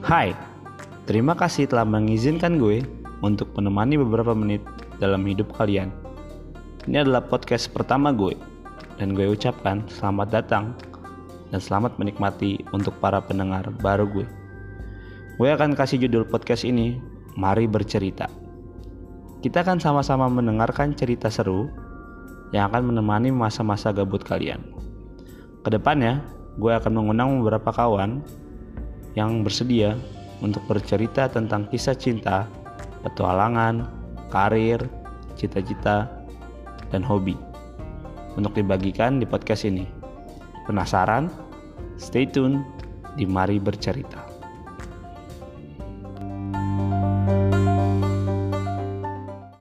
Hai, terima kasih telah mengizinkan gue untuk menemani beberapa menit dalam hidup kalian. Ini adalah podcast pertama gue, dan gue ucapkan selamat datang dan selamat menikmati untuk para pendengar baru gue. Gue akan kasih judul podcast ini, Mari Bercerita. Kita akan sama-sama mendengarkan cerita seru yang akan menemani masa-masa gabut kalian. Ke depannya, gue akan mengundang beberapa kawan yang bersedia untuk bercerita tentang kisah cinta, petualangan, karir, cita-cita, dan hobi untuk dibagikan di podcast ini. Penasaran? Stay tune di Mari Bercerita.